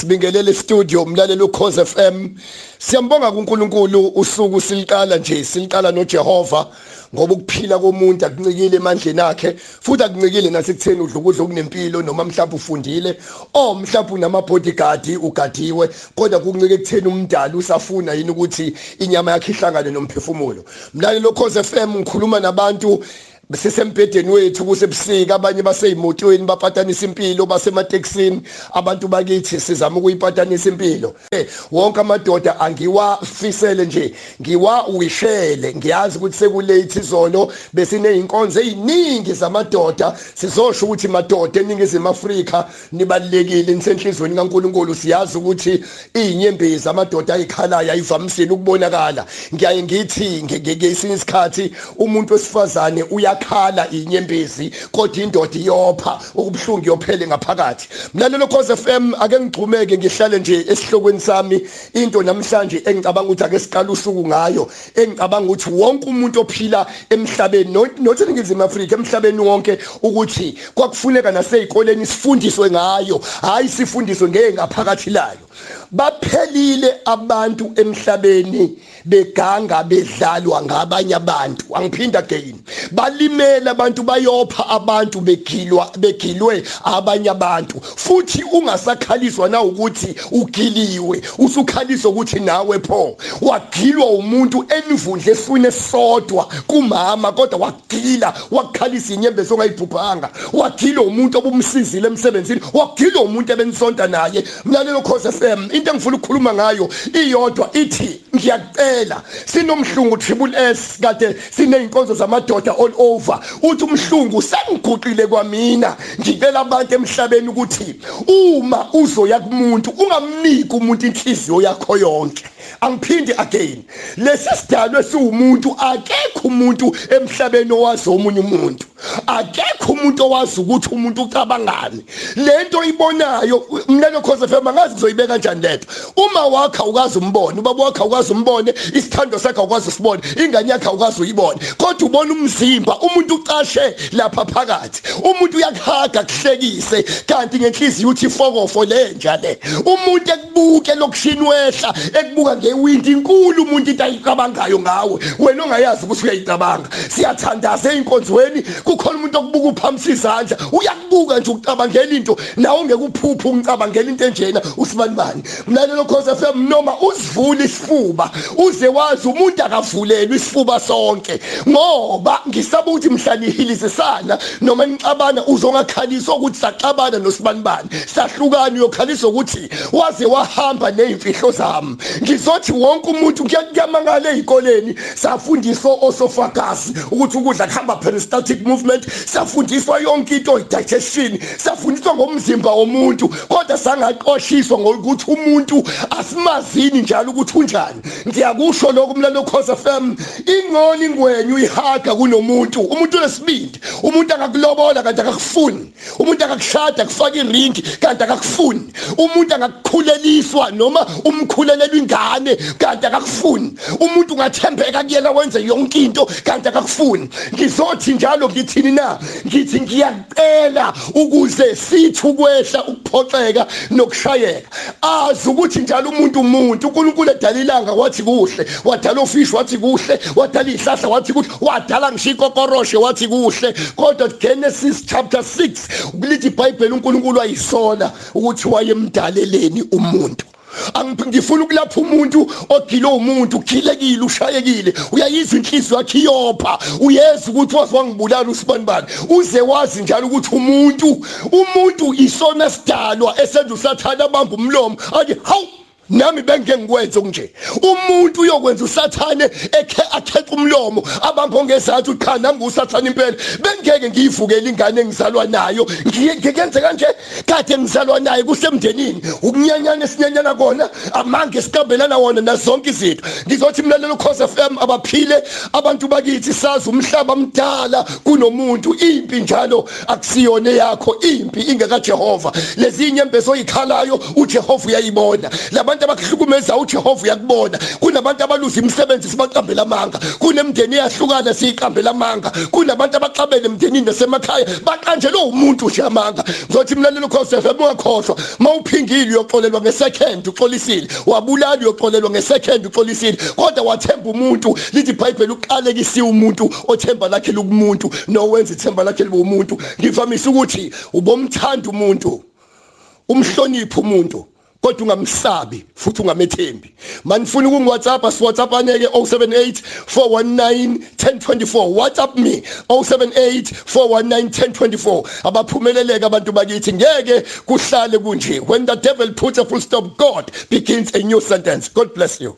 sibingelele studio umlaleli ukhoze FM siyambonga kuNkulunkulu usuku siliqala nje siliqala noJehova ngoba ukuphila komuntu akuncikile emandleni akhe futhi akuncikile nasekutheni udla ukudla okunempilo noma mhlawumbe ufundile. O mhlawumbe unama bodyguard ugadiwe kodwa kuncike ekutheni umdala usafuna yini ukuthi inyama yakhe ihlangane nomphefumulo. Mlaleli ukhoze FM ngikhuluma nabantu sisembhedeni wethu kusebusika abanye baseyimotweni bapatanisa impilo basemateksini. Abantu bakithi sizama ukuyipatanisa impilo. Wonke amadoda angiwafisele nje ngiwawishele. Ngiyazi ukuthi sekulate izolo besineyinkonzo eziningi zamadoda. Sizosho ukuthi madoda eningizimu Afrika nibalekile nisenhlizweni kaNkuluNkulu. Siyazi ukuthi izinyembezi amadoda ayikhalayo ayivamisile ukubonakala. Ngiyaye ngithi ngesinye isikhathi umuntu wesifazane uya iyakhala inyembezi kodwa indoda iyopha okubuhlungu iyophele ngaphakathi. Mlalelo cause FM ake ngigxumeke ngihlale nje esihlokweni sami. Into namhlanje engicabanga ukuthi ake siqala usuku ngayo engicabanga ukuthi wonke umuntu ophila emhlabeni not eningizimu Afrika emhlabeni wonke ukuthi kwakufuneka nasezikoleni sifundiswe ngayo. Hayi sifundiswe ngengaphakathi layo. Baphelile abantu emhlabeni beganga bedlalwa ngabanye abantu. Angiphinda again. Balimela abantu bayopha abantu begilwa begilwe abanye abantu. Futhi ungasakhaliswa na ukuthi ugiliwe usukhaliswa ukuthi nawe pho. Wagilwa umuntu enivundle esifune sodwa kumama kodwa wagila wakhalisa inyembezi ongayibhubhanga. Wagilwa umuntu obumsizile emsebenzini wagilwa umuntu ebenisonta naye. Mlalelo khoze FM into engifuna ukukhuluma ngayo iyodwa ithi ngiyacela sinomhlungu triple S kade sineyinkonzo zamadoda all over. Uthi umhlungu sengiguqile kwamina ngicela abantu emhlabeni ukuthi uma uzoya kumuntu ungamniki umuntu inhliziyo yakho yonke. Angiphindi again. Lesi sidalwe siwumuntu akekho umuntu emhlabeni owazi omunye umuntu. Akekho umuntu owazi ukuthi umuntu ucabangani. Lento ibonayo mina lo cause FM ngazi ngizoyibeka kanjani letho uma wakha ukazi umbone ubaba wakha ukazi umbone isithando sakhe ukwazi usibone ingane yakhe ukwazi uyibone. Kodwa ubona umzimba umuntu ucashe lapha phakathi. Umuntu uyakhaga kuhlekise kanti ngenhliziyo uthi fokofo lenja le umuntu ekubuke lokushini wehla ekubuka ngewindi inkulu umuntu into ayicabangayo ngawe. Wena ongayazi ukuthi uyayicabanga. Siyathandaza einkonzweni kukhona umuntu okubuka uphamisa izandla. Uyakubuka nje ukucabangela into nawe ungeke uphuphe ukucabangela into enjena usibani bani mlalelo cause FM noma usivula isifuba uze wazi umuntu akavulelwa isifuba sonke. Ngoba ngisaba ukuthi mhlanihilizisana noma nicabana uzongakhaliswa ukuthi saxabana nosibanibani sahlukana uyokhaliswa ukuthi waze wahamba nezimfihlo zami. Ngizothi wonke umuntu kuyamangala ezikoleni. Safundiswa osofagasi ukuthi ukudla kuhamba peristaltic movement. Safundiswa yonke into digestion safundiswa ngomzimba womuntu kodwa sangaqoshiswa ngokuthi umuntu asimazini njalo ukuthi unjani. Ngiyakusho lokho umlalo cause FM ingoni ingwenyu uyihaga kunomuntu. Umuntu lesibindi umuntu akakulobola kanti akakufuni. Umuntu akakushada kufaka iringi kanti akakufuni. Umuntu angakukhuleliswa noma umkhulelelwa ingane. Kanti akakufuni. Umuntu ungathembeka kuyena wenze yonke into kanti akakufuni. Ngizothi njalo ngithini na? Ngithi ngiyacela ukuze sithi ukwehla ukuphoxeka nokushayeka. Azi ukuthi njalo umuntu umuntu uNkulunkulu edala ilanga wathi kuhle wadala ufish wathi kuhle wadala ihlahla wathi kuhle wadala ngisho ikokoroshe wathi kuhle. Kodwa Genesis chapter 6 ulithi iBhayibheli uNkulunkulu ayisola ukuthi wayemdaleleni umuntu. Angifuna ukulapha umuntu ogilo umuntu ukhilekile ushayekile. Uyayizwa inhliziyo yakhe iyopha. Uyeza ukuthi wazwangibulala usibanibani uze wazi njalo ukuthi umuntu umuntu isona sidalwa esenza usathana abamba umlomo. Athi hawu! Nami bengeke ngikwenze kunje umuntu uyokwenza usathane ekhe akheqa umlomo abambo ngezathi ucha nami usathane impela. Bengeke ngiyivukele ingane engizalwa nayo. Ngiyenze kanje? Kade ngizalwa naye kusemndenini. Ukunyanyana esinyanyana kona amange sikabelana wona nazonke izinto. Ngizothi mlalelo cause FM abaphile abantu bakithi sazi umhlaba mdala kunomuntu. Impi njalo akusiyona yakho impi ingeka Jehova lezi inyembezo oyikhalayo uJehova uyayibona. Labantu kunabantu abakuhlukumeza uJehova uyakubona. Kunabantu abaluza imisebenzi sibaqambela amanga kunemndeni eyahlukana siyiqambela amanga kunabantu abaxabene emndenini nasemakhaya baqanjelwe umuntu nje amanga. Ngizothi mlalelo khosi FM ungakhohlwa mawuphingile uyoxolelwa ngesecond uxolisile. Wabulala uyoxolelwa ngesecond uxolisile. Kodwa wathemba umuntu. Lithi iBhayibheli uqalekisiwe umuntu othemba lakhe lukumuntu. Nowenza ithemba lakhe libe umuntu. Ngivamise ukuthi ubomthanda umuntu umhloniphe umuntu. Kodwa ungamsabi futhi ungamethembi. Manifuna ukungi WhatsApp as WhatsApp aneke 078 419 1024 WhatsApp me 078 419 1024 abaphumeleleka abantu bakithi ngeke kuhlale kunje. When the devil puts a full stop God begins a new sentence. God bless you.